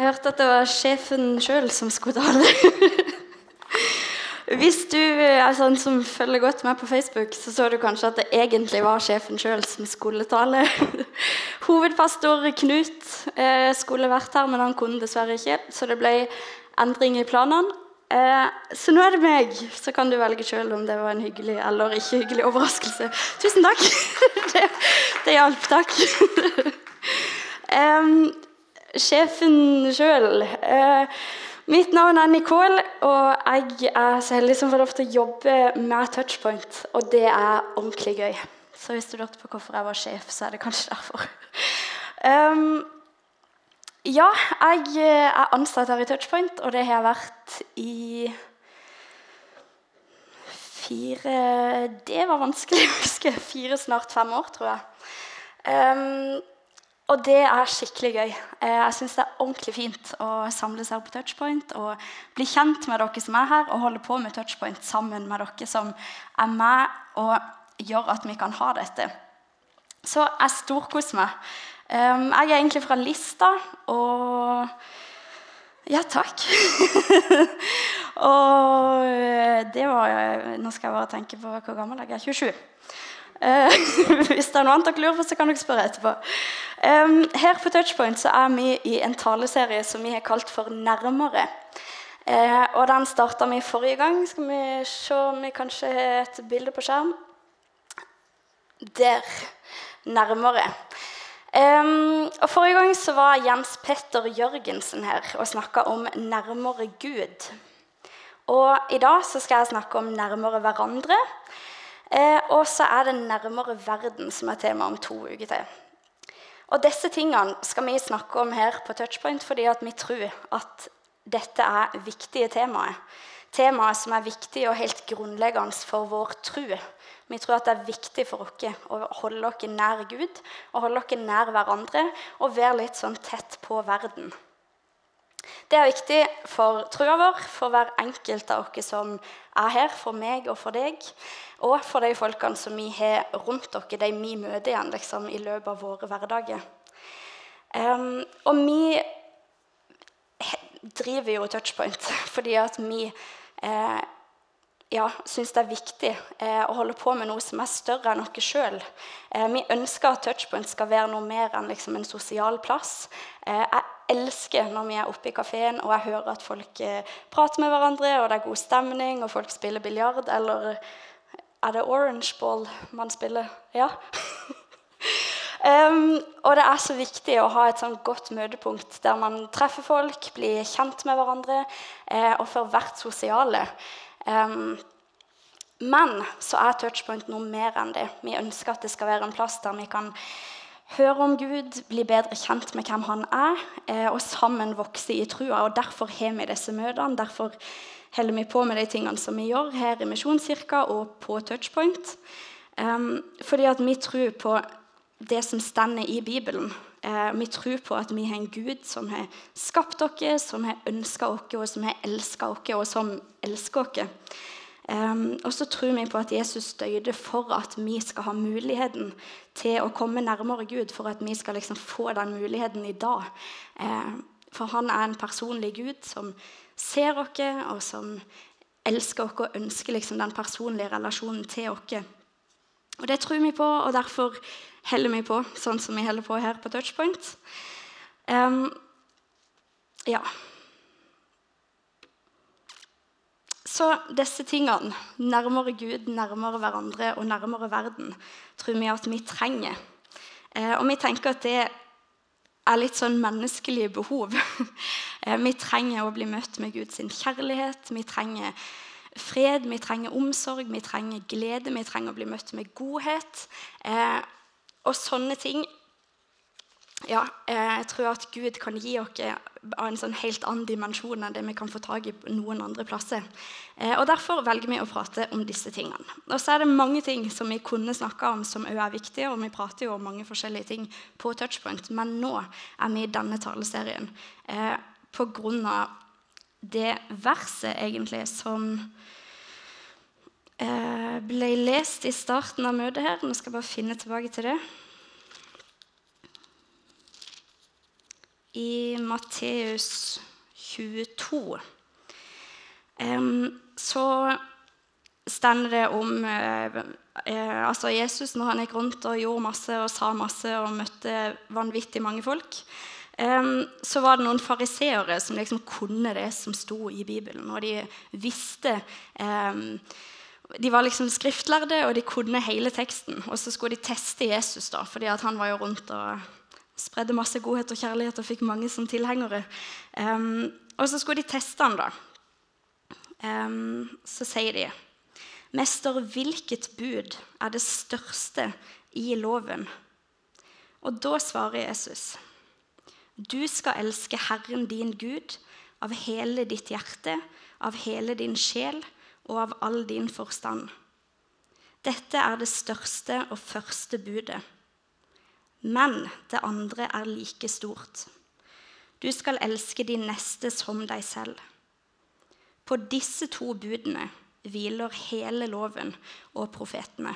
Jeg hørte at det var sjefen sjøl som skulle tale. Hvis du er sånn som følger godt med på Facebook, så så du kanskje at det egentlig var sjefen sjøl som skulle tale. Hovedpastor Knut eh, skulle vært her, men han kunne dessverre ikke. Så det ble endring i planene. Eh, så nå er det meg. Så kan du velge sjøl om det var en hyggelig eller ikke hyggelig overraskelse. Tusen takk. det, det hjalp, takk. sjefen sjøl Eh, Mitt navn er Nicole, og jeg er så heldig som får lov til å jobbe med Touchpoint. Og det er ordentlig gøy. Så hvis du lurte på hvorfor jeg var sjef, så er det kanskje derfor. Um, ja, jeg er ansatt her i Touchpoint, og det har jeg vært i fire Det var vanskelig å huske. Fire, snart fem år, tror jeg. Um, og det er skikkelig gøy. Eh, jeg syns det er ordentlig fint å samles her på Touchpoint og bli kjent med dere som er her, og holde på med Touchpoint sammen med dere som er med og gjør at vi kan ha dette. Så jeg storkoser meg. Um, jeg er egentlig fra Lista, og Ja, takk. og eh, det var Nå skal jeg bare tenke på hvor gammel jeg er. 27. Uh, hvis det er noe annet dere lurer på, så kan dere spørre etterpå. Her på Touchpoint så er vi i en taleserie som vi har kalt for 'Nærmere'. Uh, og Den starta vi forrige gang. Skal vi se om vi kanskje har et bilde på skjerm? Der. Nærmere. Um, og Forrige gang så var Jens Petter Jørgensen her og snakka om 'nærmere Gud'. Og I dag så skal jeg snakke om 'nærmere hverandre'. Eh, og så er det 'nærmere verden' som er tema om to uker til. Og Disse tingene skal vi snakke om her på Touchpoint fordi vi tror at dette er viktige temaer. Temaer som er viktige og helt grunnleggende for vår tro. Vi tror at det er viktig for dere å holde dere nær Gud og holde dere nær hverandre og være litt sånn tett på verden. Det er viktig for trua vår, for hver enkelt av dere som er her, for meg og for deg, og for de folkene som vi har rundt dere, de vi møter igjen liksom, i løpet av våre hverdager. Um, og vi driver jo Touchpoint fordi at vi eh, ja, syns det er viktig eh, å holde på med noe som er større enn oss sjøl. Eh, vi ønsker at Touchpoint skal være noe mer enn liksom, en sosial plass. Eh, jeg elsker når vi er oppe i kafeen og jeg hører at folk eh, prater med hverandre, og det er god stemning, og folk spiller biljard. Eller er det orange ball man spiller? Ja. Um, og det er så viktig å ha et sånn godt møtepunkt der man treffer folk, blir kjent med hverandre eh, og får vært sosiale. Um, men så er touchpoint noe mer enn det. Vi ønsker at det skal være en plass der vi kan høre om Gud, bli bedre kjent med hvem han er, eh, og sammen vokse i trua. Og Derfor har vi disse møtene. Derfor holder vi på med de tingene som vi gjør her i Misjonskirka og på touchpoint. Um, fordi at vi tror på det som stender i Bibelen. Eh, vi tror på at vi har en Gud som har skapt oss, som har ønska oss, og som har elska oss, og som elsker oss. Um, og så tror vi på at Jesus døde for at vi skal ha muligheten til å komme nærmere Gud, for at vi skal liksom få den muligheten i dag. Um, for han er en personlig Gud som ser oss, og som elsker oss og ønsker liksom den personlige relasjonen til oss. Og Det tror vi på, og derfor holder vi på sånn som vi holder på her på Touchpoint. Um, ja. Så disse tingene, nærmere Gud, nærmere hverandre og nærmere verden, tror vi at vi trenger. Eh, og vi tenker at det er litt sånn menneskelige behov. eh, vi trenger å bli møtt med Guds kjærlighet. Vi trenger fred, vi trenger omsorg, vi trenger glede, vi trenger å bli møtt med godhet. Eh, og sånne ting ja, eh, jeg tror at Gud kan gi oss en sånn helt annen dimensjon enn det vi kan få tak i noen andre plasser. Eh, og Derfor velger vi å prate om disse tingene. Og så er det mange ting som vi kunne snakka om som òg er viktige, og vi prater jo om mange forskjellige ting på Touchpoint, men nå er vi i denne taleserien eh, på grunn av det verset egentlig som ble lest i starten av møtet her. Nå skal jeg bare finne tilbake til det. I Matteus 22 um, så stender det om eh, eh, altså Jesus når han gikk rundt og gjorde masse og sa masse og møtte vanvittig mange folk. Så var det noen fariseere som liksom kunne det som sto i Bibelen. Og de visste De var liksom skriftlærde, og de kunne hele teksten. Og så skulle de teste Jesus, da, fordi han var jo rundt og spredde masse godhet og kjærlighet og fikk mange som tilhengere. Um, og så skulle de teste han da. så sier de 'Mester, hvilket bud er det største i loven?' Og da svarer Jesus, 'Du skal elske Herren din Gud av hele ditt hjerte, av hele din sjel og av all din forstand.' Dette er det største og første budet. Men det andre er like stort. Du skal elske din neste som deg selv. På disse to budene hviler hele loven og profetene.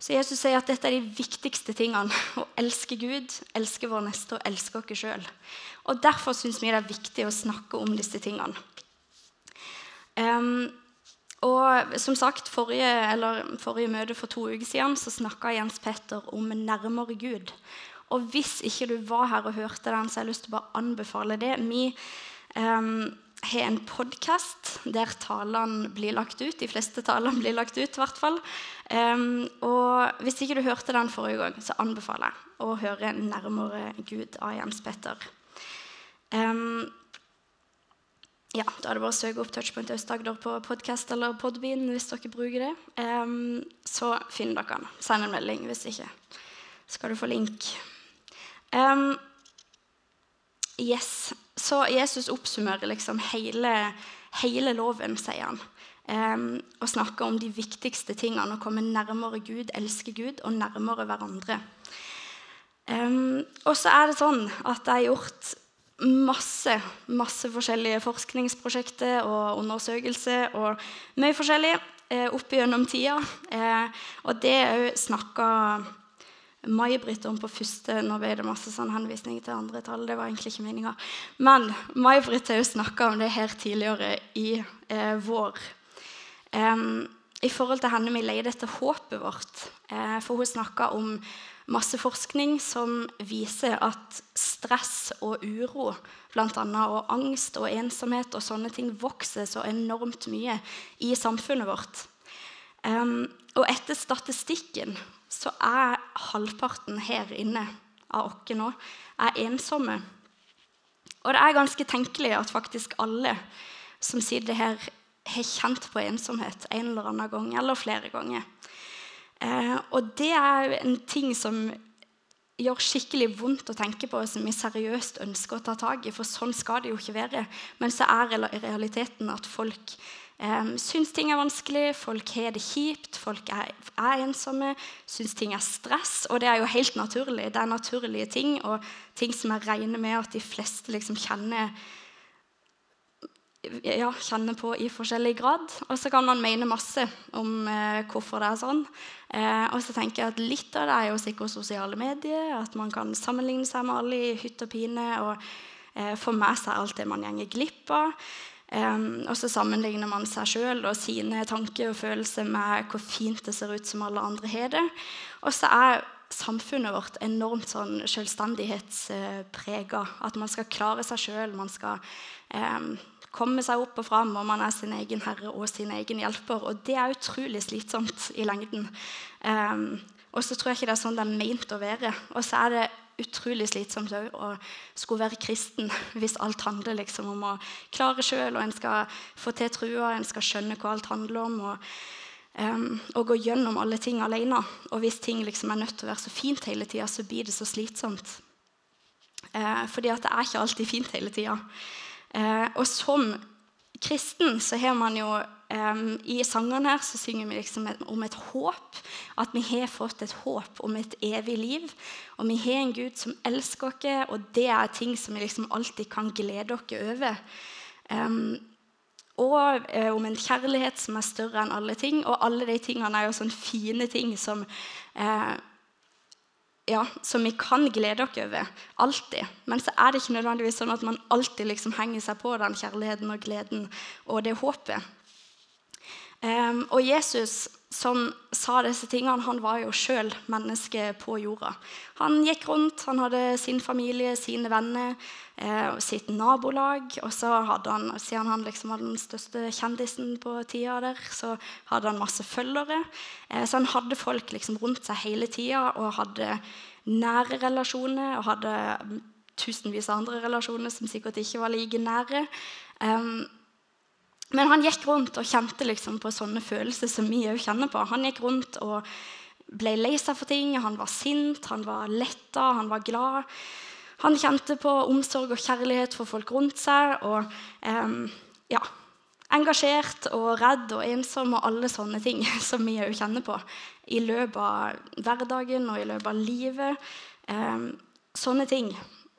Så Jesus sier at dette er de viktigste tingene. Å elske Gud, elske vår neste og elske oss sjøl. Derfor syns vi det er viktig å snakke om disse tingene. Um, og som sagt, forrige, forrige, møte for to uker siden så snakka Jens Petter om nærmere Gud. Og hvis ikke du var her og hørte den, så har jeg lyst til å bare anbefale det. Vi um, har en podkast der talene blir lagt ut. De fleste talene blir lagt ut, i hvert fall. Um, og hvis ikke du hørte den forrige gang, så anbefaler jeg å høre 'Nærmere Gud' av Jens Petter. Um, ja, Da er det bare å søke opp Touchpoint Aust-Agder på podkast eller Podbean hvis dere bruker det. Um, så finner dere den. Send en melding hvis ikke. Skal du få link. Um, yes. Så Jesus oppsummerer liksom hele, hele loven, sier han. Um, og snakker om de viktigste tingene. Å komme nærmere Gud, elske Gud og nærmere hverandre. Og så er det sånn at det er gjort masse, masse forskjellige forskningsprosjekter og undersøkelser og mye forskjellig eh, opp gjennom tida. Eh, og det òg snakka May-Britt om på første Nå ble det masse sånn henvisning til andre tall. det var egentlig ikke meningen. Men May-Britt har jo snakka om det her tidligere i eh, vår. I forhold til henne vi leide etter håpet vårt. Eh, for hun snakka om masse forskning som viser at stress og uro, bl.a. og angst og ensomhet og sånne ting vokser så enormt mye i samfunnet vårt. Um, og etter statistikken så er halvparten her inne av oss nå er ensomme. Og det er ganske tenkelig at faktisk alle som sitter her, har kjent på ensomhet en eller annen gang eller flere ganger. Eh, og det er en ting som gjør skikkelig vondt å tenke på, som vi seriøst ønsker å ta tak i. For sånn skal det jo ikke være. Men så er realiteten at folk eh, syns ting er vanskelig, folk har det kjipt, folk er, er ensomme, syns ting er stress. Og det er jo helt naturlig. Det er naturlige ting, og ting som jeg regner med at de fleste liksom kjenner, ja, kjenner på i forskjellig grad. Og så kan man mene masse om eh, hvorfor det er sånn. Eh, og så tenker jeg at litt av det er jo sikkert sosiale medier, at man kan sammenligne seg med alle i hytt og pine. og eh, få med seg alt det man går glipp av. Og så sammenligner man seg sjøl og sine tanker og følelser med hvor fint det ser ut som alle andre har det. Og så er samfunnet vårt enormt sånn selvstendighetsprega. At man skal klare seg sjøl, man skal komme seg opp og fram, og man er sin egen herre og sin egen hjelper. Og det er utrolig slitsomt i lengden. Um, og så tror jeg ikke det er sånn det er ment å være. Og så er det utrolig slitsomt å skulle være kristen hvis alt handler liksom om å klare sjøl, og en skal få til trua, en skal skjønne hva alt handler om. og, um, og gå gjennom alle ting alene. Og hvis ting liksom er nødt til å være så fint hele tida, så blir det så slitsomt. Uh, fordi at det er ikke alltid fint hele tida. Uh, og som kristen så har man jo I sangene her så synger vi liksom om et håp. At vi har fått et håp om et evig liv. Og vi har en Gud som elsker oss, og det er ting som vi liksom alltid kan glede oss over. Um, og eh, om en kjærlighet som er større enn alle ting. Og alle de tingene er jo sånne fine ting som uh, ja, som vi kan glede oss over. Alltid. Men så er det ikke nødvendigvis sånn at man alltid liksom henger seg på den kjærligheten og gleden og det håpet. Um, og Jesus som sa disse tingene, han var jo sjøl menneske på jorda. Han gikk rundt, han hadde sin familie, sine venner, eh, sitt nabolag. Og så hadde han, siden han liksom var den største kjendisen på tida der, så hadde han masse følgere. Eh, så han hadde folk liksom rundt seg hele tida og hadde nære relasjoner. Og hadde tusenvis av andre relasjoner som sikkert ikke var like nære. Um, men han gikk rundt og kjente liksom på sånne følelser som vi òg kjenner på. Han gikk rundt og ble lei seg for ting. Han var sint, han var letta, han var glad. Han kjente på omsorg og kjærlighet for folk rundt seg. Og eh, ja, engasjert og redd og ensom og alle sånne ting som vi òg kjenner på i løpet av hverdagen og i løpet av livet. Eh, sånne ting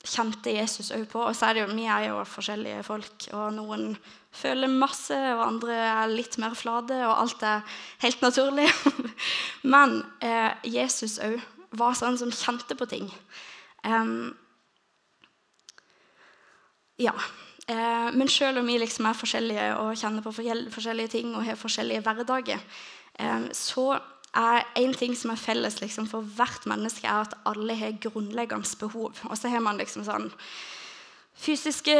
kjente Jesus òg på. Og så er det jo, vi er jo forskjellige folk, og noen føler masse, og andre er litt mer flate, og alt er helt naturlig. Men eh, Jesus òg var sånn som kjente på ting. Um, ja. Eh, men selv om vi liksom er forskjellige og kjenner på forskjellige ting og har forskjellige hverdager, eh, så er en ting som er felles liksom, for hvert menneske, er at alle har grunnleggende behov. Og så har man liksom sånn fysiske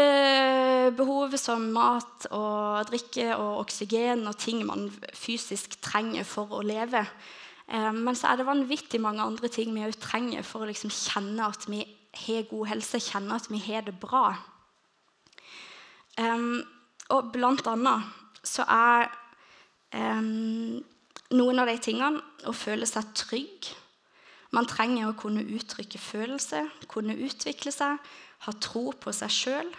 behov som mat og drikke og oksygen og ting man fysisk trenger for å leve. Eh, men så er det vanvittig mange andre ting vi òg trenger for å liksom kjenne at vi har god helse, kjenne at vi har det bra. Um, og blant annet så er noen av de tingene å føle seg trygg. Man trenger å kunne uttrykke følelser, kunne utvikle seg, ha tro på seg sjøl,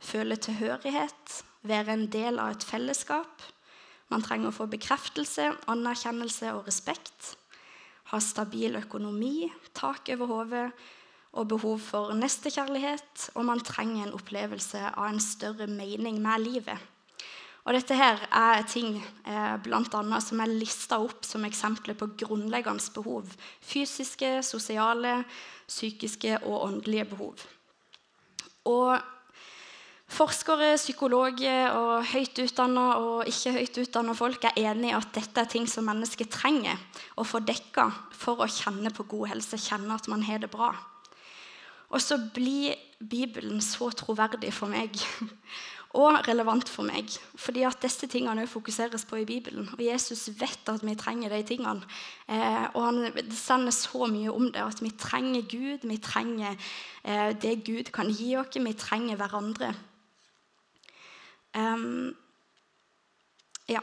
føle tilhørighet, være en del av et fellesskap. Man trenger å få bekreftelse, anerkjennelse og respekt. Ha stabil økonomi, tak over hodet og behov for nestekjærlighet. Og man trenger en opplevelse av en større mening med livet. Og dette her er ting eh, blant annet, som er lista opp som eksempler på grunnleggende behov. Fysiske, sosiale, psykiske og åndelige behov. Og forskere, psykologer og høyt utdanna og ikke høyt utdanna folk er enige i at dette er ting som mennesker trenger å få dekka for å kjenne på god helse, kjenne at man har det bra. Og så blir Bibelen så troverdig for meg og relevant for meg. Fordi at disse tingene fokuseres på i Bibelen. Og Jesus vet at vi trenger de tingene. Eh, og han sender så mye om det. At vi trenger Gud, vi trenger eh, det Gud kan gi oss. Vi trenger hverandre. Um, ja.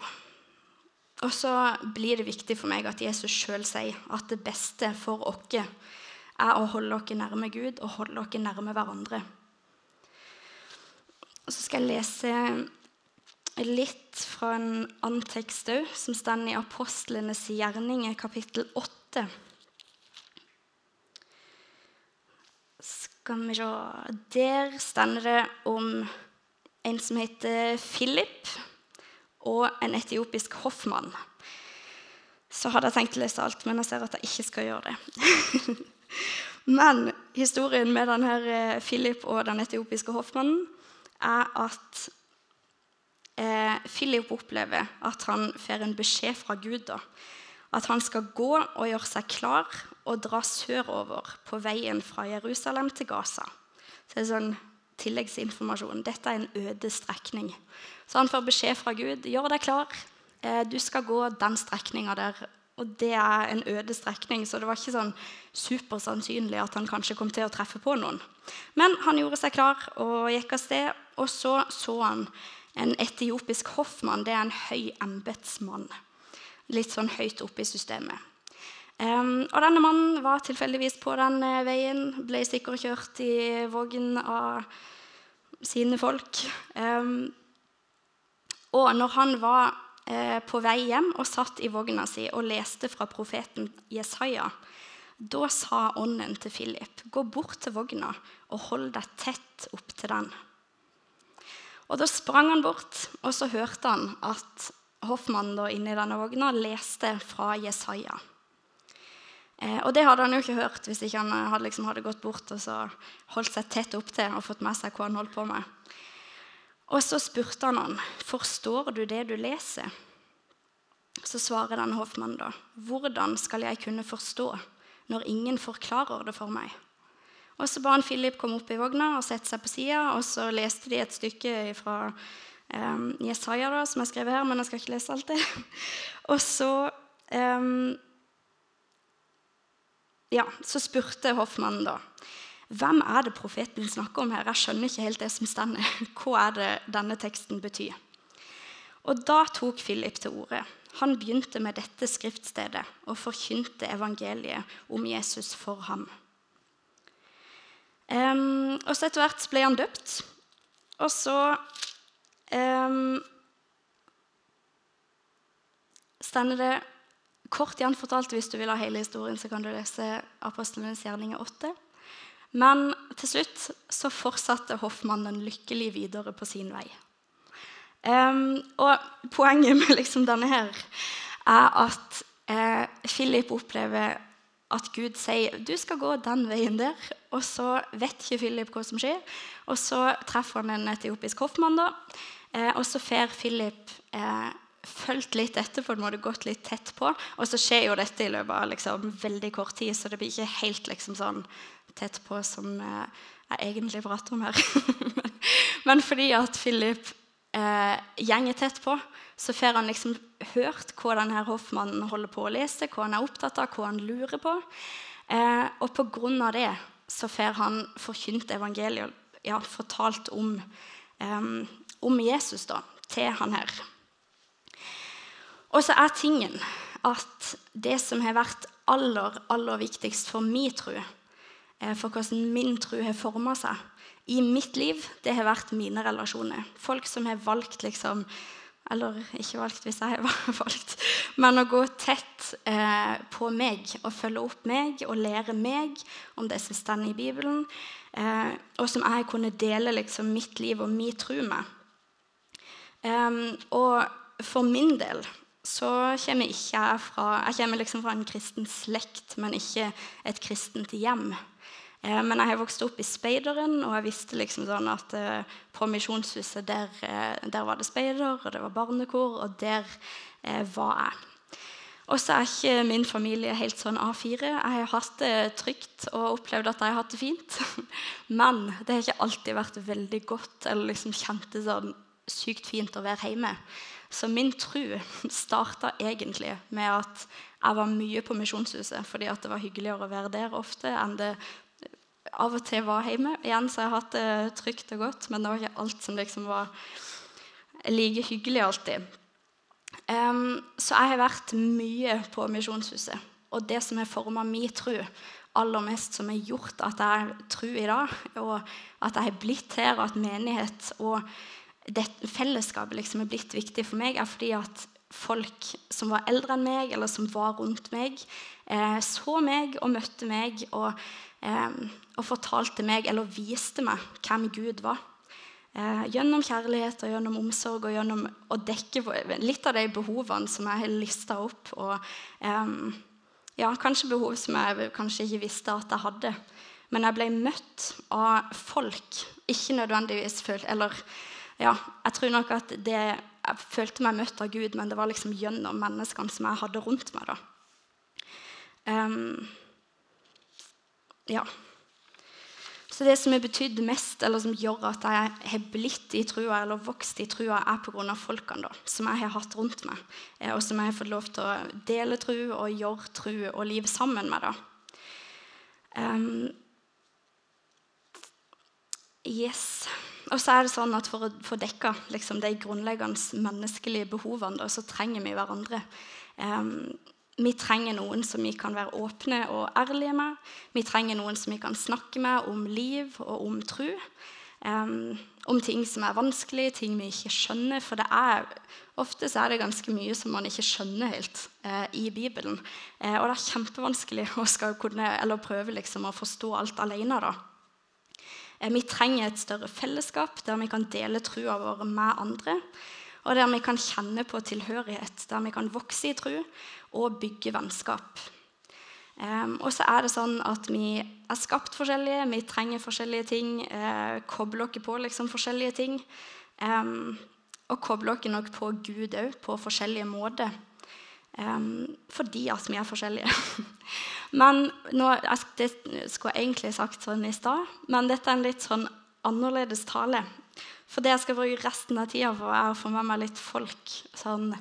Og så blir det viktig for meg at Jesus sjøl sier at det beste for oss er å holde oss nærme Gud og holde oss nærme hverandre. Og så skal jeg lese litt fra en annen tekst òg, som står i Apostlenes gjerninger, kapittel 8. Skal vi se Der står det om en som heter Philip, og en etiopisk hoffmann. Så hadde jeg tenkt å lese alt, men jeg ser at jeg ikke skal gjøre det. men historien med denne eh, Philip og den etiopiske hoffmannen er at eh, Philip opplever at han får en beskjed fra Gud. Da, at han skal gå og gjøre seg klar og dra sørover på veien fra Jerusalem til Gaza. Så det er sånn tilleggsinformasjon. Dette er en øde strekning. Så han får beskjed fra Gud gjør deg klar. Eh, du skal gå den strekninga der. Og det er en øde strekning, så det var ikke sånn supersannsynlig at han kanskje kom til å treffe på noen. Men han gjorde seg klar og gikk av sted, og så så han en etiopisk hoffmann. Det er en høy embetsmann. Litt sånn høyt oppe i systemet. Um, og denne mannen var tilfeldigvis på den uh, veien. Ble sikkert kjørt i vogn av sine folk. Um, og når han var uh, på vei hjem og satt i vogna si og leste fra profeten Jesaja. Da sa ånden til Philip, gå bort til vogna og hold deg tett opp til den. Og Da sprang han bort, og så hørte han at hoffmannen da inne i denne vogna leste fra Jesaja. Eh, og det hadde han jo ikke hørt hvis ikke han hadde, liksom, hadde gått bort og holdt seg tett opp til og fått med seg hva han holdt på med. Og så spurte han han, forstår du det du leser. Så svarer denne hoffmannen da, hvordan skal jeg kunne forstå når ingen forklarer det for meg? Og Så ba han Philip komme opp i vogna og sette seg på sida, og så leste de et stykke fra um, Jesaja, da, som jeg skrev her, men jeg skal ikke lese alt det. og så um, ja, så spurte hoffmannen da hvem er det profeten snakker om her. Jeg skjønner ikke helt det som stender. Hva er det denne teksten betyr? Og Da tok Philip til orde. Han begynte med dette skriftstedet og forkynte evangeliet om Jesus for ham. Um, og så Etter hvert ble han døpt. Og så um, stender det Kort igjen fortalt, hvis du vil ha hele historien, så kan du lese Apostlenes gjerninger 8. Men til slutt så fortsatte hoffmannen lykkelig videre på sin vei. Um, og poenget med liksom denne her er at eh, Philip opplever at Gud sier du skal gå den veien der. Og så vet ikke Philip hva som skjer. Og så treffer han en etiopisk hoffmann. da, eh, Og så får Philip eh, fulgt litt etter, på en måte gått litt tett på. Og så skjer jo dette i løpet av liksom, veldig kort tid, så det blir ikke helt liksom, sånn tett på som eh, jeg egentlig prater om her. men, men, fordi at Philip eh, gjenger tett på, så får han liksom hørt hva denne hoffmannen holder på å lese, hva han er opptatt av, hva han lurer på. Eh, og på grunn av det så får han forkynt evangeliet, ja, fortalt om, eh, om Jesus da, til han her. Og så er tingen at det som har vært aller, aller viktigst for min tro, eh, for hvordan min tro har forma seg i mitt liv, det har vært mine relasjoner. Folk som har valgt liksom Eller ikke valgt hvis jeg har valgt, men å gå tett eh, på meg og følge opp meg og lære meg om det som står i Bibelen, eh, og som jeg kunne dele liksom, mitt liv og min tro med. Um, og for min del så kommer ikke jeg fra Jeg kommer liksom fra en kristen slekt, men ikke et kristent hjem. Eh, men jeg har vokst opp i speideren, og jeg visste liksom sånn at eh, på Misjonshuset der, eh, der, var det speider, og det var barnekor, og der var jeg. Og så er ikke min familie helt sånn A4. Jeg har hatt det trygt og opplevd at jeg har hatt det fint. Men det har ikke alltid vært veldig godt eller liksom kjentes sånn sykt fint å være hjemme. Så min tro starta egentlig med at jeg var mye på Misjonshuset fordi det var hyggeligere å være der ofte enn det av og til var hjemme. Igjen så har jeg hatt det trygt og godt, men det var ikke alt som liksom var like hyggelig alltid. Um, så jeg har vært mye på Misjonshuset. Og det som har forma min tro aller mest, som har gjort at jeg tror i dag, og at jeg har blitt her, og at menighet og det fellesskapet liksom er blitt viktig for meg, er fordi at folk som var eldre enn meg, eller som var rundt meg, eh, så meg og møtte meg og, og, fortalte meg, eller viste meg, hvem Gud var. Eh, gjennom kjærlighet og gjennom omsorg og gjennom å dekke litt av de behovene som jeg har lista opp. Og ja, kanskje behov som jeg kanskje ikke visste at jeg hadde. Men jeg ble møtt av folk, ikke nødvendigvis følt, eller ja, jeg tror nok at det, jeg følte meg møtt av Gud, men det var liksom gjennom menneskene som jeg hadde rundt meg. da. Um, ja. Så det som har betydd mest, eller som gjør at jeg har blitt i trua, eller vokst i trua, er pga. folkene da, som jeg har hatt rundt meg, eh, og som jeg har fått lov til å dele tru og gjøre tru og liv sammen med. da. Um, yes. Og så er det sånn at For å få dekka liksom, de grunnleggende menneskelige behovene da, så trenger vi hverandre. Um, vi trenger noen som vi kan være åpne og ærlige med. Vi trenger noen som vi kan snakke med om liv og om tro. Um, om ting som er vanskelig, ting vi ikke skjønner. For er, ofte er det ganske mye som man ikke skjønner helt uh, i Bibelen. Uh, og det er kjempevanskelig å kunne, prøve liksom, å forstå alt alene. da. Uh, vi trenger et større fellesskap der vi kan dele trua vår med andre. Og der vi kan kjenne på tilhørighet, der vi kan vokse i tro og bygge vennskap. Um, og så er det sånn at vi er skapt forskjellige, vi trenger forskjellige ting. Uh, kobler dere på liksom forskjellige ting. Um, og kobler dere nok på Gud òg, på forskjellige måter. Um, fordi at vi er forskjellige. men nå, Det skulle jeg egentlig sagt sånn i stad, men dette er en litt sånn annerledes tale. For det jeg skal bruke resten av tida på, er å få med meg litt folk sånn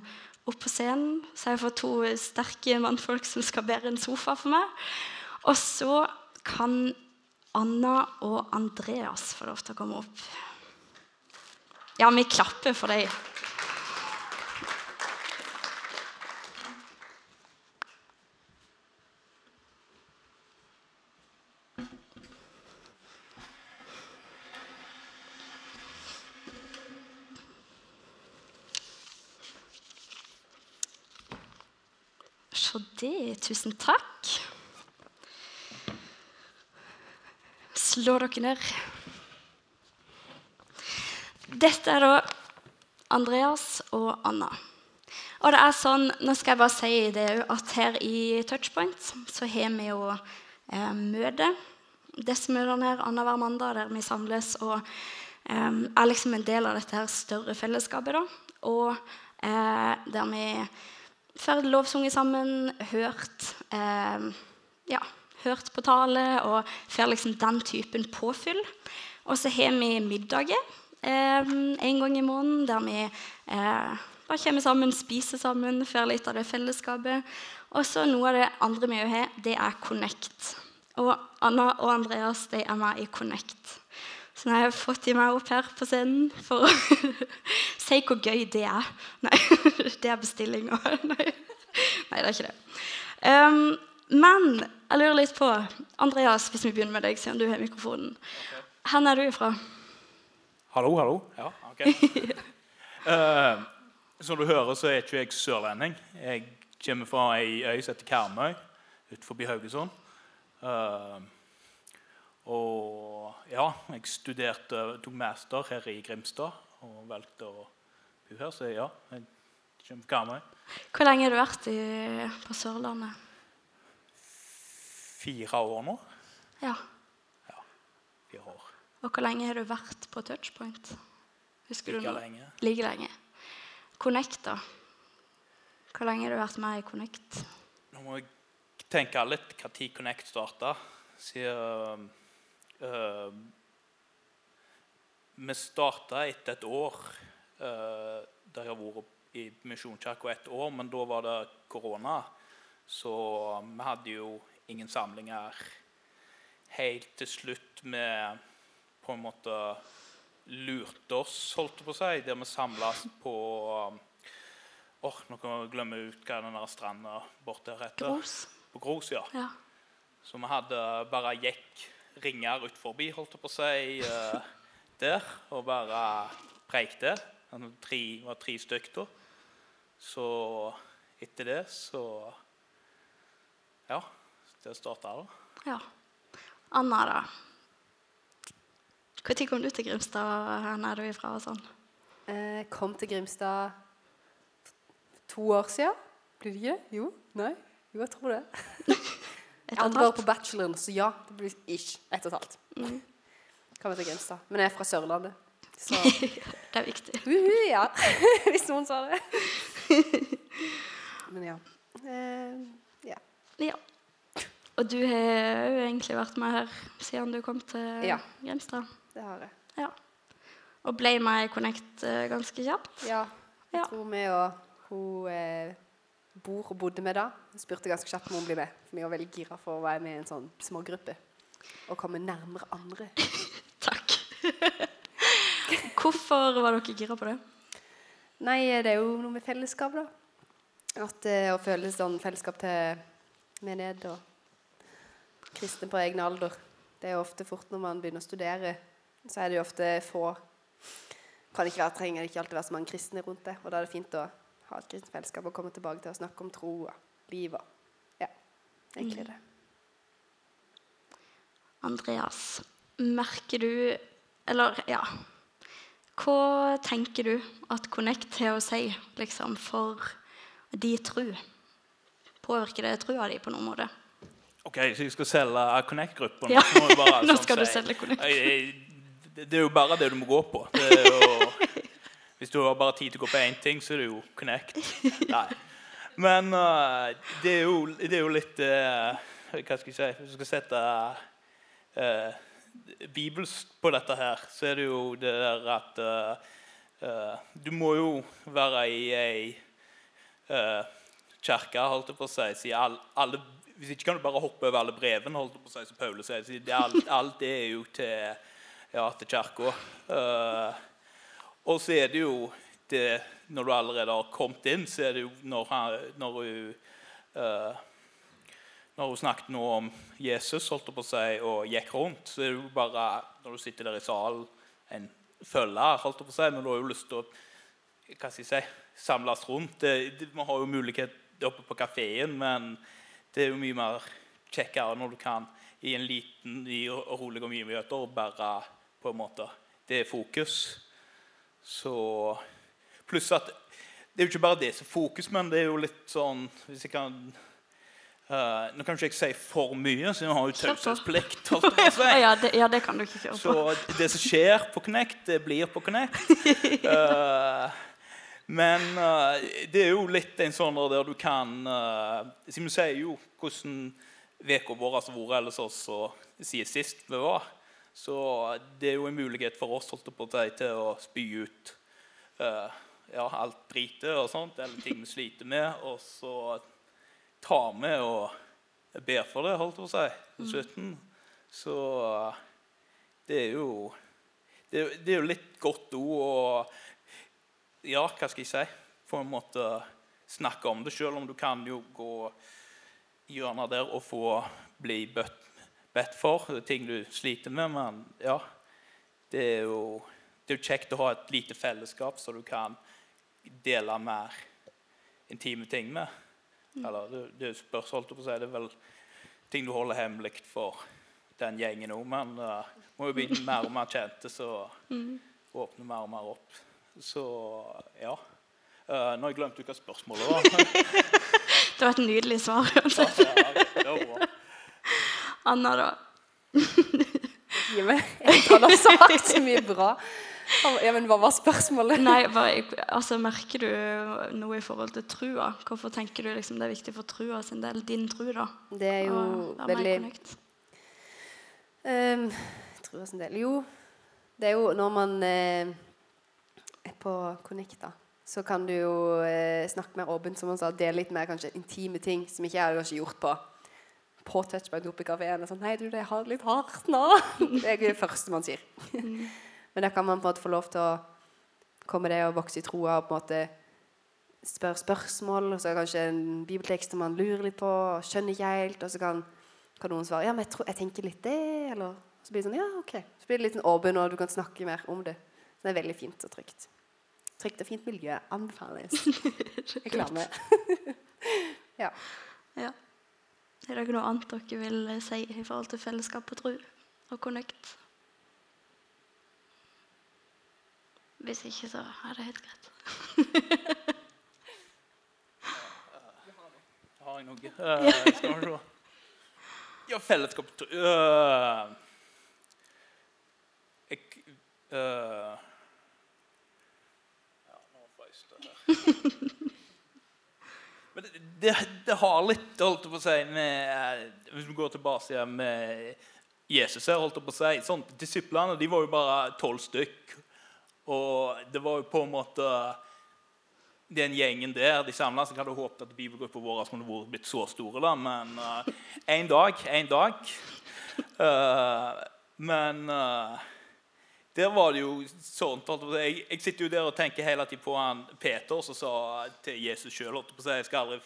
opp på scenen. Så jeg får to sterke mannfolk som skal bære en sofa for meg. Og så kan Anna og Andreas få lov til å komme opp. Ja, vi klapper for dem. Så det Tusen takk. Slå dere ned. Dette er da Andreas og Anna. Og det er sånn, nå skal jeg bare si det at Her i Touchpoint så har vi jo eh, møte. Disse møtene her annenhver mandag der vi samles og eh, er liksom en del av dette her større fellesskapet. da. Og eh, der vi får lovsunget sammen, hørt, eh, ja, hørt på tale og får liksom den typen påfyll. Og så har vi middager eh, en gang i måneden der vi eh, bare kommer sammen, spiser sammen, får litt av det fellesskapet. Og så noe av det andre vi har, det er Connect. Og Anna og Andreas de er med i Connect. Så nå har jeg fått de meg opp her på scenen for å si hvor gøy det er. Nei, det er bestillinga. Nei. Nei, det er ikke det. Um, men jeg lurer litt på Andreas, hvis vi begynner med deg, siden du har mikrofonen. Hvor er du ifra? Hallo, hallo. Ja, ok. uh, som du hører, så er ikke jeg sørlending. Jeg kommer fra ei øy som heter Karmøy utenfor Haugesund. Uh, og ja, jeg studerte, tok master her i Grimstad og valgte å bo her. Så ja, jeg kommer fra Karmøy. Hvor lenge har du vært i, på Sørlandet? Fire år nå. Ja. Ja, fire år. Og hvor lenge har du vært på Touchpoint? Husker Like lenge. Like lenge. Connect, da? Hvor lenge har du vært med i Connect? Nå må jeg tenke litt når Connect starta. Siden øh, Vi starta etter et år. øh, der jeg har vært i Misjonskirka ett år, men da var det korona. Så vi hadde jo ingen samlinger helt til slutt vi på en måte lurte oss, holdt jeg på å si, der vi samles på Åh, nå kan vi glemme ut hva den der stranda borte her heter. Gros? På Gros, ja. Ja. Så vi hadde bare gikk ringer ut forbi, holdt jeg på å si, eh, der. Og bare preikte. Det tre, var tre stykk da. Så etter det så Ja. Det starta da. ja. Anna, da? Når kom du til Grimstad? Hvor er du ifra? og sånn? Jeg kom til Grimstad to år siden. Blir det ikke det? Jo? Nei? Jo, jeg tror det. Et Jeg og et bare på bacheloren, så ja, det blir ish ett og et halvt. Mm. Grimstad. Men jeg er fra Sørlandet. Så Det er viktig. uhu, ja. Hvis noen sa det. Men ja. Uh, ja. Ja. Og du har jo egentlig vært med her siden du kom til Ja. Grimstad. Det har jeg. Ja. Og ble med i Connect uh, ganske kjapt. Ja. Jeg Ja. tror vi og hun eh, bor og bodde med da. Hun spurte ganske kjapt om hun ble med. For vi var veldig gira for å være med i en sånn smågruppe. Og komme nærmere andre. Hvorfor var dere gira på det? Nei, det er jo noe med fellesskap, da. At eh, Å føle sånn fellesskap til menighet og kristne på egen alder. Det er jo ofte fort når man begynner å studere, så er det jo ofte få kan ikke være, trenger det ikke alltid være så mange kristne rundt det. Og da er det fint å ha et kristent fellesskap og komme tilbake til å snakke om tro og liv og Ja, egentlig det. Andreas, merker du Eller, ja Hva tenker du at Connect har å si liksom, for de tru? Påvirker det trua di på noen måte? OK, så jeg skal selge Connect-gruppen. Ja. Nå, bare, Nå sånn, skal du selge Connect. Det det er jo bare det du må gå på. Det jo, hvis du har bare tid til å gå på én ting, så er det jo Connect. Nei. Men uh, det, er jo, det er jo litt uh, Hva skal jeg si Hvis du skal sette uh, bibelsk på dette her, så er det jo det der at uh, Du må jo være i ei uh, kirke, holdt jeg på å si. all, alle, hvis ikke kan du bare hoppe over alle brevene, holdt jeg på å si, som Paulus sier. Si, Alt, alt det er jo til, ja, til kirka. Uh, og så er det jo det, Når du allerede har kommet inn, så er det jo når, når du eh, når hun snakket nå om Jesus holdt på si, og gikk rundt, så er det jo bare når du sitter der i salen, en følger, holdt på si, men du har jo lyst til å hva skal jeg si, samles rundt. Det, det, man har jo mulighet oppe på kafeen, men det er jo mye mer kjekkere når du kan i en liten ny og rolig omgivelser bare på en måte Det er fokus. Så Pluss at det er jo ikke bare det som er fokus, men det er jo litt sånn Hvis jeg kan eh, Nå kan ikke jeg si for mye, siden vi har jo taushetsplikt. ja, det, ja, det kan du ikke kjøre på. Så det som skjer på Connect, det blir på Connect. Uh, men uh, det er jo litt en sånn der du kan uh, vi sier jo hvordan uka vår har vært ellers også siden sist vi var. Så det er jo en mulighet for oss holdt på å til å spy ut eh, ja, alt dritet og sånt, eller ting vi sliter med, og så ta med og be for det, holdt jeg på å si, på slutten. Så eh, det er jo det, er- det er jo litt godt ord å Ja, hva skal jeg si? På en måte snakke om det, selv om du kan jo gå hjørnet der og få bli bedt, bedt for ting du sliter med. Men ja, det er jo det er jo kjekt å ha et lite fellesskap så du kan dele mer intime ting med. Eller det, det spørs, holdt jeg på å si. Det er vel ting du holder hemmelig for den gjengen òg, men uh, må jo bli mer og mer kjente, så åpne mer og mer opp. Så ja. Uh, nå har jeg glemt hva spørsmålet var. Det var et nydelig svar. uansett. ja. Anna, da? Gi meg. Jeg har sagt så mye bra. Ja, men hva var spørsmålet? Nei, bare, altså, Merker du noe i forhold til trua? Hvorfor tenker du liksom det er viktig for trua sin del? Din tru, da? Det er jo og, veldig? Um, Trua sin del. Jo, det er jo når man eh, er på Connect, da, så kan du jo eh, snakke mer åpent, som han sa, dele litt mer kanskje intime ting som ikke jeg hadde kanskje gjort på på touchback oppe i kafeen. og Sånn, 'Hei, du, det er litt hardt nå.' Det er ikke det første man sier. Men da kan man på en måte få lov til å komme det og vokse i troa og på en måte spørre spørsmål, og så er det kanskje en bibeltekst som man lurer litt på, og skjønner ikke helt, og så kan, kan noen svare 'Ja, men jeg, tror, jeg tenker litt det', eller så blir det sånn 'Ja, OK'. Så blir det litt sånn åpen, og du kan snakke mer om det. Så det er veldig fint og trygt. Trygt og fint miljø anbefales. Reklame. ja. Ja. Er det noe annet dere vil si i forhold til fellesskap og tro og connect? Hvis ikke, så er det helt greit. Har jeg noe? Uh, skal vi se. Ja, fellesskap uh, jeg, uh, Ja, nå får jeg her. Men det, det, det har litt holdt jeg på å si, med Hvis vi går tilbake igjen med Jesus her, holdt jeg på å si sånn, Disiplene de var jo bare tolv stykk. Og det var jo på en måte den gjengen der de samla seg. Hadde håpet at bibelgruppa vår skulle blitt så store, da, men en dag, en dag. Uh, men uh, der var det jo sånn jeg jeg, sitter jo der og tenker hele tiden på han Peter som sa til Jesus sjøl Jeg skal aldri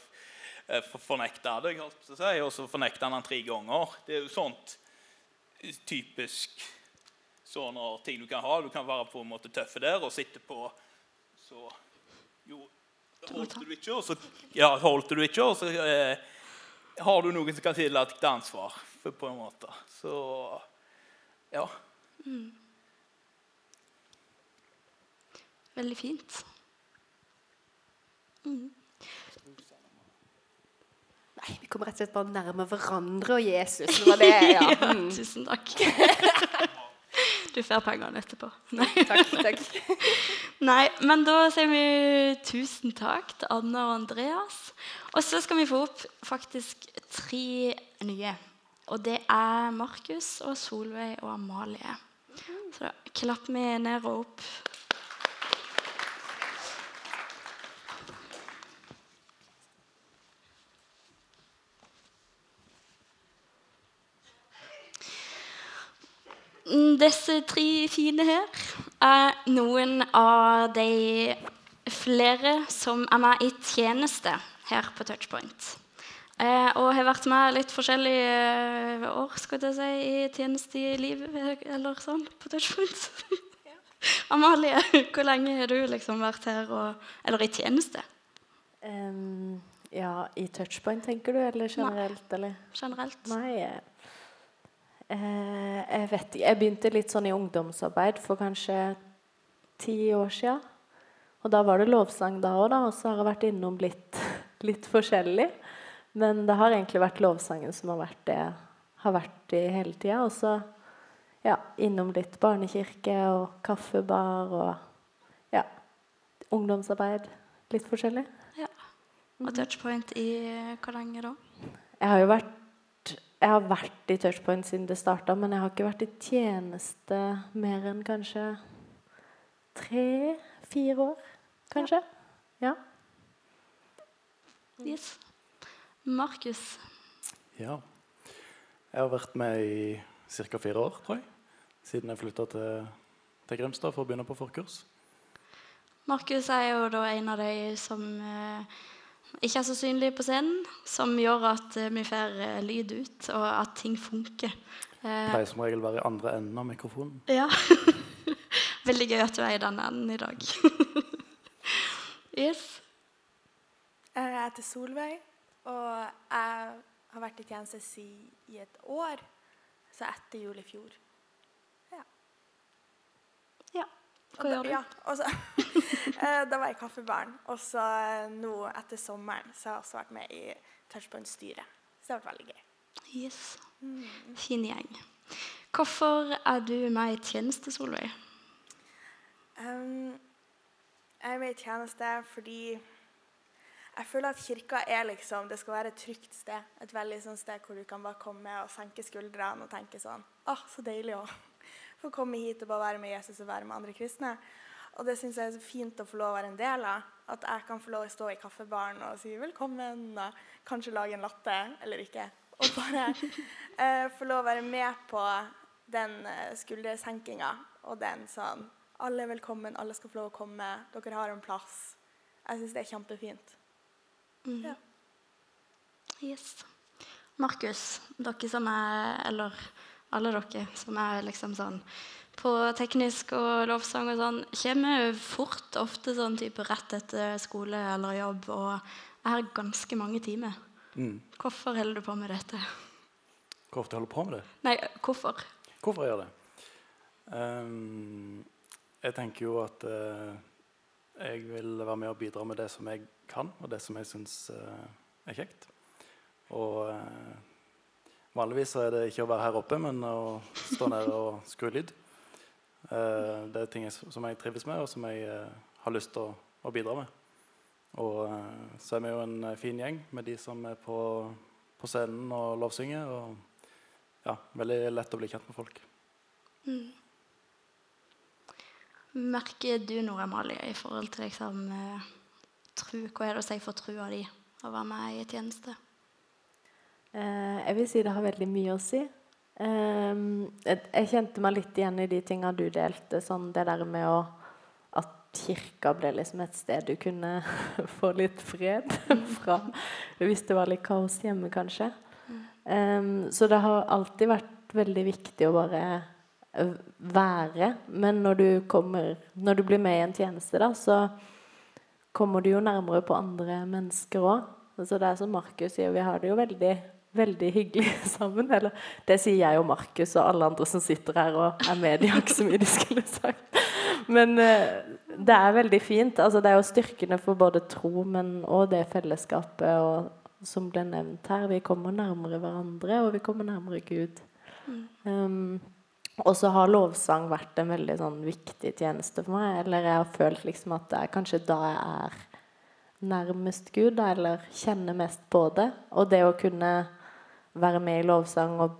fornekte deg, og så fornekta han han tre ganger. Det er jo sånt typisk sånne ting du kan ha. Du kan være på en måte tøffe der og sitte på Så jo, holdt du ikke, og så Ja, holdt du ikke, og så eh, har du noen som kan tillate deg ansvar, for, på en måte. Så ja. Veldig fint. Nei, vi kom kommer rett og slett bare nærme hverandre og Jesus. Det var det, ja. Ja, Mm. tusen takk. Du får pengene etterpå. Nei. Takk, takk. Nei, men da sier vi tusen takk til Anna og Andreas. Og så skal vi få opp faktisk tre nye. Og det er Markus og Solveig og Amalie. Så da klapper vi ned og opp. Disse tre fine her er noen av de flere som er med i tjeneste her på Touchpoint. Eh, og har vært med litt forskjellige eh, år skal jeg si, i tjeneste i livet, eller sånn, på Touchpoint. Amalie, hvor lenge har du liksom vært her, og, eller i tjeneste Um, ja, i touchpoint, tenker du, eller generelt, eller? generelt? Nei, eh, jeg vet ikke. Jeg begynte litt sånn i ungdomsarbeid for kanskje ti år siden. Og da var det lovsang da òg, og så har jeg vært innom litt, litt forskjellig. Men det har egentlig vært lovsangen som har vært det har vært i hele tida. Og så ja, innom litt barnekirke og kaffebar og ja, ungdomsarbeid. Litt forskjellig. Ja. Og Touchpoint i eh, òg? Jeg har jo vært Jeg har vært i Touchpoint siden det starta, men jeg har ikke vært i tjeneste mer enn kanskje tre-fire år. Kanskje. Ja. Yes. Markus. Ja. Jeg har vært med i ca. fire år, tror jeg. Siden jeg flytta til, til Grimstad for å begynne på forkurs. Markus er jo da en av de som eh, ikke er så synlige på scenen, som gjør at eh, vi får eh, lyd ut, og at ting funker. Det Pleier som regel å være i andre enden av mikrofonen. ja. Veldig gøy at du er i den enden i dag. yes. Jeg heter Solveig, og jeg har vært i tjeneste i et år, så etter jul i fjor. Ja. Og Hva gjør du? Ja, og så, eh, da var jeg kaffebarn kaffebaren, og så eh, nå etter sommeren så har jeg også vært med i Touchpoint-styret. Så det har vært veldig gøy. Yes. Fin gjeng. Hvorfor er du med i tjeneste, Solveig? Um, jeg er med i tjeneste fordi jeg føler at kirka er liksom, det skal være et trygt sted. Et veldig sånn sted hvor du kan bare komme og senke skuldrene og tenke sånn Åh, så deilig å få komme hit og bare være med Jesus og være med andre kristne. Og det syns jeg er så fint å få lov å være en del av. At jeg kan få lov å stå i kaffebaren og si velkommen, og kanskje lage en latte, eller ikke. Og bare eh, få lov å være med på den eh, skuldersenkinga og den sånn Alle er velkommen, alle skal få lov å komme, dere har en plass. Jeg syns det er kjempefint. Ja. Yes. Markus, dere som er Eller alle dere som er liksom sånn på teknisk og lovsang og sånn, kommer fort ofte sånn type rett etter skole eller jobb og er ganske mange timer. Mm. Hvorfor holder du på med dette? Hvor ofte holder du på med det? Nei, hvorfor? Hvorfor jeg gjør det? Um, jeg tenker jo at uh, jeg vil være med og bidra med det som jeg kan, og det som jeg syns uh, er kjekt. Og eh, vanligvis er det ikke å være her oppe, men å stå nede og skru lyd. Eh, det er ting som jeg trives med, og som jeg eh, har lyst til å, bidra med. Og eh, så er vi jo en fin gjeng med de som er på, på scenen og lovsynger. Og ja, veldig lett å bli kjent med folk. Merker du noe, Amalie, i forhold til liksom tru? Hva er det å si for trua di å være med i tjeneste? Eh, jeg vil si det har veldig mye å si. Ehm, jeg, kjente meg litt igjen i de tinga du delte. Sånn det der med å At kirka ble liksom et sted du kunne få litt fred fra hvis det var litt kaos hjemme, kanskje. Ehm, så det har alltid vært veldig viktig å bare være. Men når du kommer Når du blir med i en tjeneste, da, så kommer du jo nærmere på andre mennesker òg. Så det er som Markus sier, vi har det jo veldig, veldig hyggelig sammen. Eller det sier jeg og Markus og alle andre som sitter her og er med. De har ikke så mye de skulle sagt. Men eh, det er veldig fint. Altså, det er jo styrkende for både tro, men og det fellesskapet og som ble nevnt her. Vi kommer nærmere hverandre, og vi kommer nærmere Gud. Um, og så har lovsang vært en veldig sånn, viktig tjeneste for meg. Eller jeg har følt liksom at det er kanskje da jeg er nærmest Gud, eller kjenner mest på det. Og det å kunne være med i lovsang og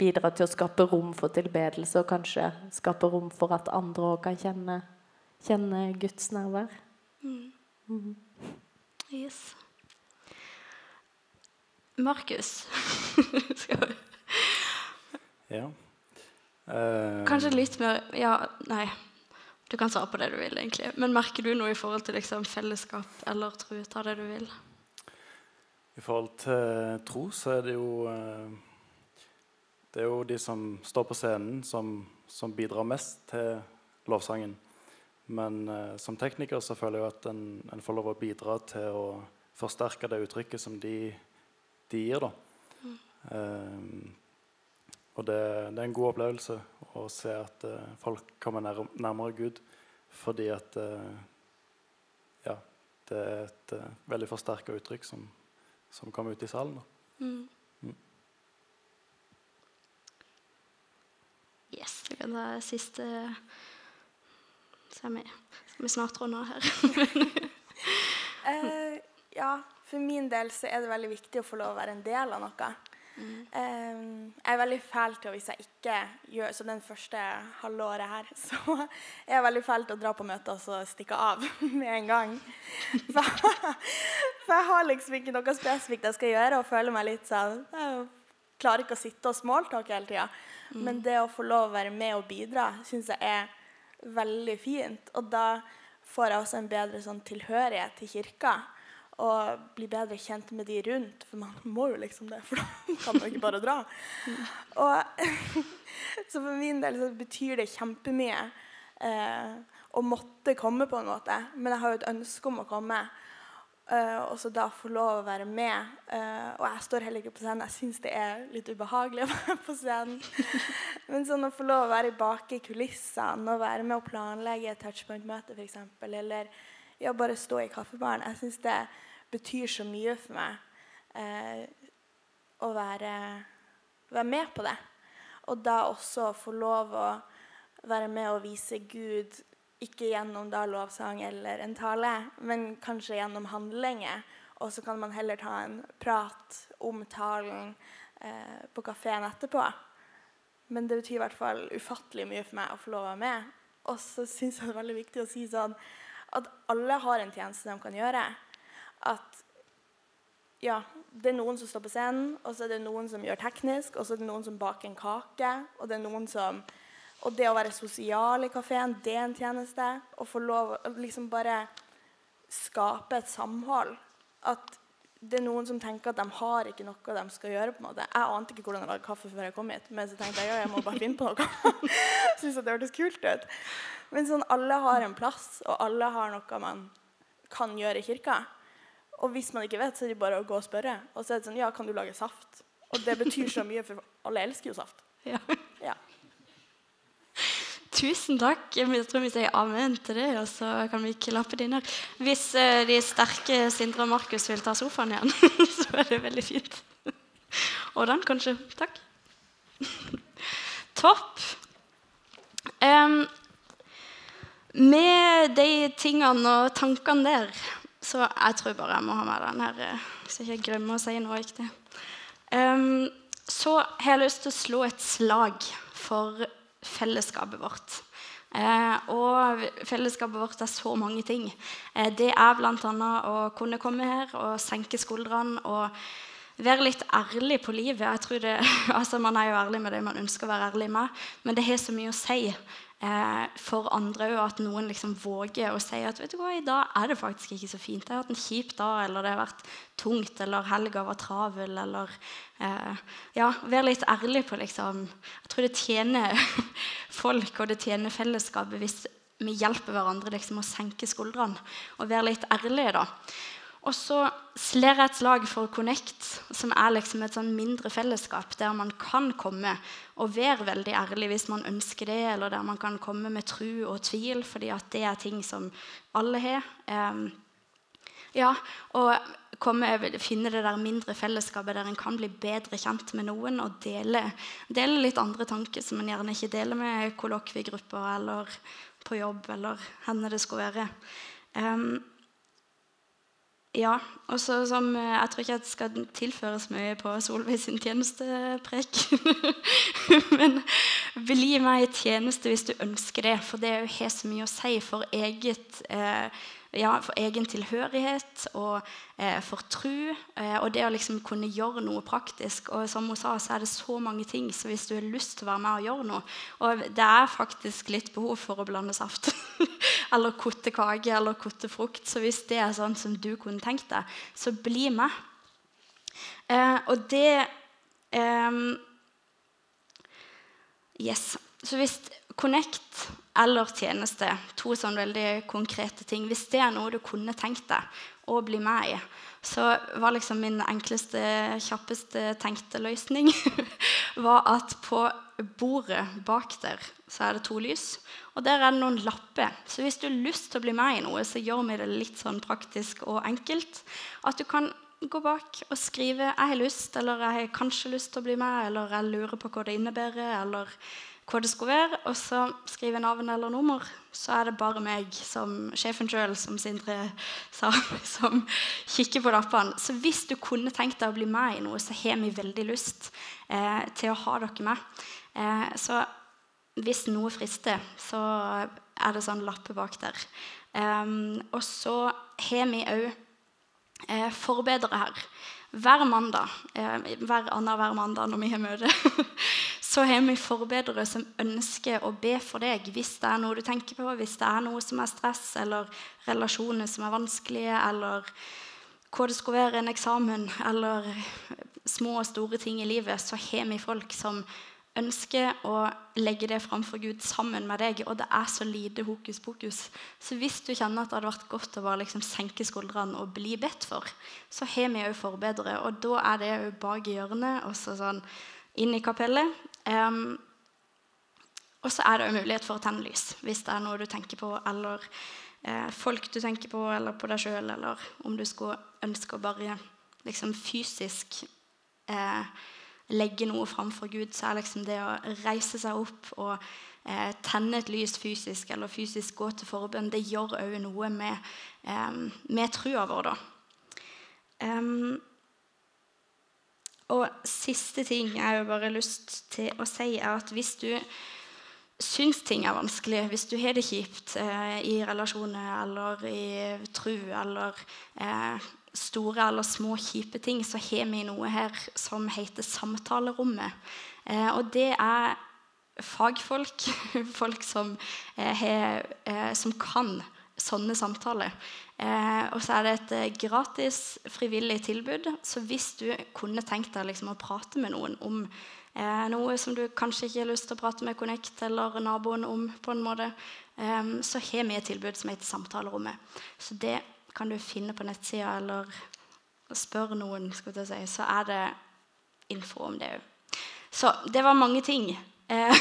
bidra til å skape rom for tilbedelse, og kanskje skape rom for at andre òg kan kjenne, kjenne Guds nærvær. Mm. Yes. Markus Ja. Uh, Kanskje litt mer Ja, nei. Du kan svare på det du vil, egentlig. Men merker du noe i forhold til liksom, fellesskap eller tro? Ta det du vil. I forhold til tro så er det jo eh, Det er jo de som står på scenen, som, som bidrar mest til lovsangen. Men eh, som tekniker så føler jeg at en, en får lov å bidra til å forsterke det uttrykket som de, de gir, da. Eh, og det, det er en god opplevelse å se at eh, folk kommer nær, nærmere Gud fordi at eh, ja, det er et eh, veldig forsterka uttrykk som, som kom ut i salen. Mm. Mm. Yes, vi kan ta siste Skal vi, vi snart runde av her? uh, ja, for min del så er det veldig viktig å få lov å være en del av noe. Eh, jeg er veldig fæl til å hvis jeg ikke gjør Så den første halvåret her, så er jeg veldig fæl til å dra på møter og så stikke av med en gang. For, for jeg har liksom ikke noe spesifikt jeg skal gjøre, og føler meg litt sånn Jeg klarer ikke å sitte og smalltalke hele tida. Men det å få lov å være med og bidra syns jeg er veldig fint. Og da får jeg også en bedre sånn tilhørighet til kirka. Og bli bedre kjent med de rundt, for man må jo liksom det. For da kan man ikke bare dra. Og, så for min del så betyr det kjempemye eh, å måtte komme på en måte. Men jeg har jo et ønske om å komme. eh, og så da få lov å være med. Eh, og jeg står heller ikke på scenen. Jeg syns det er litt ubehagelig å være på scenen. Men sånn å få lov å være bak i kulissene og være med å planlegge et touchpoint-møte f.eks. Eller ja, bare stå i kaffebaren. Jeg syns det betyr så mye for meg eh, å være, være med på det. Og da også få lov å være med og vise Gud, ikke gjennom da lovsang eller en tale, men kanskje gjennom handlinger. Og så kan man heller ta en prat om talen eh, på kafeen etterpå. Men det betyr i hvert fall ufattelig mye for meg å få lov å være med. Og så syns jeg det er veldig viktig å si sånn at alle har en tjeneste de kan gjøre. At ja, det er noen som står på scenen, og så er det noen som gjør teknisk, og så er det noen som baker en kake, og det er noen som Og det å være sosial i kafeen, det er en tjeneste. Å få lov å liksom bare skape et samhold. At det er noen som tenker at de har ikke noe de skal gjøre. på en måte. Jeg ante ikke hvordan jeg lagde kaffe før jeg kom hit, men så tenkte jeg ja, jeg må bare finne på noe. Syns at det hørtes kult ut. Men sånn, alle har en plass, og alle har noe man kan gjøre i kirka. Og hvis man ikke vet, så er det bare å gå og spørre. Og så er det sånn Ja, kan du lage saft? Og det betyr så mye, for alle elsker jo saft. Ja. Ja. Tusen takk. Jeg tror vi sier amen til det, og så kan vi klappe det inn her. Hvis uh, de sterke Sindre og Markus vil ta sofaen igjen, så er det veldig fint. Og den, kanskje. Takk. Topp. Um, med de tingene og tankene der, så jeg tror bare jeg må ha med den her, eh, så jeg ikke glemmer å si noe riktig. Um, så har jeg lyst til å slå et slag for fellesskapet vårt. Eh, og fellesskapet vårt er så mange ting. Eh, det er bl.a. å kunne komme her og senke skuldrene og være litt ærlig på livet. Det, altså Man er jo ærlig med det man ønsker å være ærlig med, men det har så mye å si eh, for andre òg at noen liksom våger å si at vet du hva, i dag er det faktisk ikke så fint. Jeg har hatt en kjip dag, eller det har vært tungt, eller helga var travel, eller eh, Ja, vær litt ærlig på liksom Jeg tror det tjener folk, og det tjener fellesskapet hvis vi hjelper hverandre liksom å senke skuldrene og være litt ærlige, da. Og så slår jeg et slag for Connect, som er liksom et sånn mindre fellesskap der man kan komme og være veldig ærlig hvis man ønsker det, eller der man kan komme med tru og tvil, fordi at det er ting som alle har. Um, ja, og over, finne det der mindre fellesskapet der en kan bli bedre kjent med noen og dele, dele litt andre tanker som en gjerne ikke deler med kollokviegrupper eller på jobb eller henne det skulle være. Um, ja, og som eh, Jeg tror ikke det skal tilføres mye på Solveig sin tjenesteprek. Men bli meg i tjeneste hvis du ønsker det, for det har så mye å si for eget eh, ja, for egen tilhørighet og eh, for tru. Eh, og det å liksom kunne gjøre noe praktisk. Og som hun sa, så er det så mange ting. Så hvis du har lyst til å være med og gjøre noe Og det er faktisk litt behov for å blande saft. eller kutte kake eller kutte frukt. Så hvis det er sånn som du kunne tenkt deg, så bli med. Eh, og det ehm, Yes. Så hvis Connect eller tjeneste, to sånn veldig konkrete ting Hvis det er noe du kunne tenkt deg å bli med i, så var liksom min enkleste, kjappeste tenkte løsning var at på bordet bak der så er det to lys. Og der er det noen lapper. Så hvis du har lyst til å bli med i noe, så gjør vi det litt sånn praktisk og enkelt. At du kan gå bak og skrive 'Jeg har lyst', eller 'Jeg har kanskje lyst til å bli med', eller 'Jeg lurer på hva det innebærer', eller hva det skulle være, og så skrive navn eller nummer. Så er det bare meg, som sjefen sjøl, som Sindre sa, som kikker på lappene. Så hvis du kunne tenkt deg å bli med i noe, så har vi veldig lyst eh, til å ha dere med. Eh, så hvis noe frister, så er det sånn lappe bak der. Eh, og så har vi òg eh, forbedere her. Hver mandag, eh, hver annenhver mandag når vi har møte, så har vi forbedrere som ønsker å be for deg hvis det er noe du tenker på, hvis det er noe som er stress, eller relasjoner som er vanskelige, eller hva det skulle være, en eksamen, eller små og store ting i livet, så har vi folk som ønsker å legge det framfor Gud sammen med deg. Og det er så lite hokus pokus. Så hvis du kjenner at det hadde vært godt å bare liksom senke skuldrene og bli bedt for, så har vi òg forbedret, Og da er det òg bak hjørnet, og så sånn inn i kapellet. Um, og så er det òg mulighet for å tenne lys hvis det er noe du tenker på, eller eh, folk du tenker på, eller på deg sjøl, eller om du skulle ønske å bare liksom fysisk eh, legge noe framfor Gud, så er liksom det å reise seg opp og eh, tenne et lys fysisk, eller fysisk gå til forbønn, det gjør òg noe med, eh, med trua vår, da. Um, og siste ting jeg har bare lyst til å si, er at hvis du syns ting er vanskelig, hvis du har det kjipt eh, i relasjoner eller i tru eller eh, store eller små kjipe ting, så har vi noe her som heter Samtalerommet. Eh, og det er fagfolk, folk som, eh, eh, som kan sånne samtaler. Eh, og så er det et eh, gratis, frivillig tilbud. Så hvis du kunne tenkt deg liksom, å prate med noen om eh, noe som du kanskje ikke har lyst til å prate med Connect eller naboen om, på en måte, eh, så har vi et tilbud som heter Samtalerommet. Så det kan du finne på nettsida, eller spørre noen, si, så er det info om det òg. Så det var mange ting. Eh,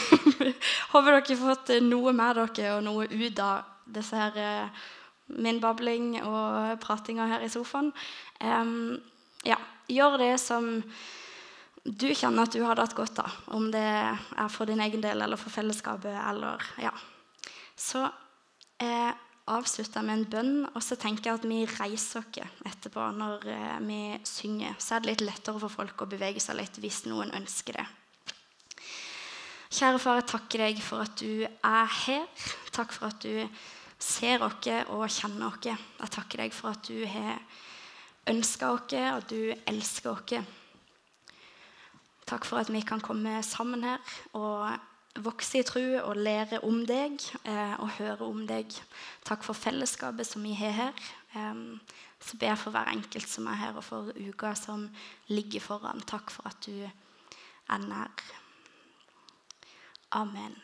håper dere har fått noe med dere og noe ut av disse her eh, min babling og pratinga her i sofaen. Um, ja, gjør det som du kjenner at du hadde hatt godt av. Om det er for din egen del eller for fellesskapet. eller ja. Så eh, avslutter jeg med en bønn, og så tenker jeg at vi reiser oss etterpå når eh, vi synger. Så er det litt lettere for folk å bevege seg litt hvis noen ønsker det. Kjære far, jeg takker deg for at du er her. Takk for at du ser oss og kjenner oss. Jeg takker deg for at du har ønska oss, og du elsker oss. Takk for at vi kan komme sammen her og vokse i tro og lære om deg eh, og høre om deg. Takk for fellesskapet som vi har her. så ber jeg for hver enkelt som er her, og for uka som ligger foran. Takk for at du er nær. Amen.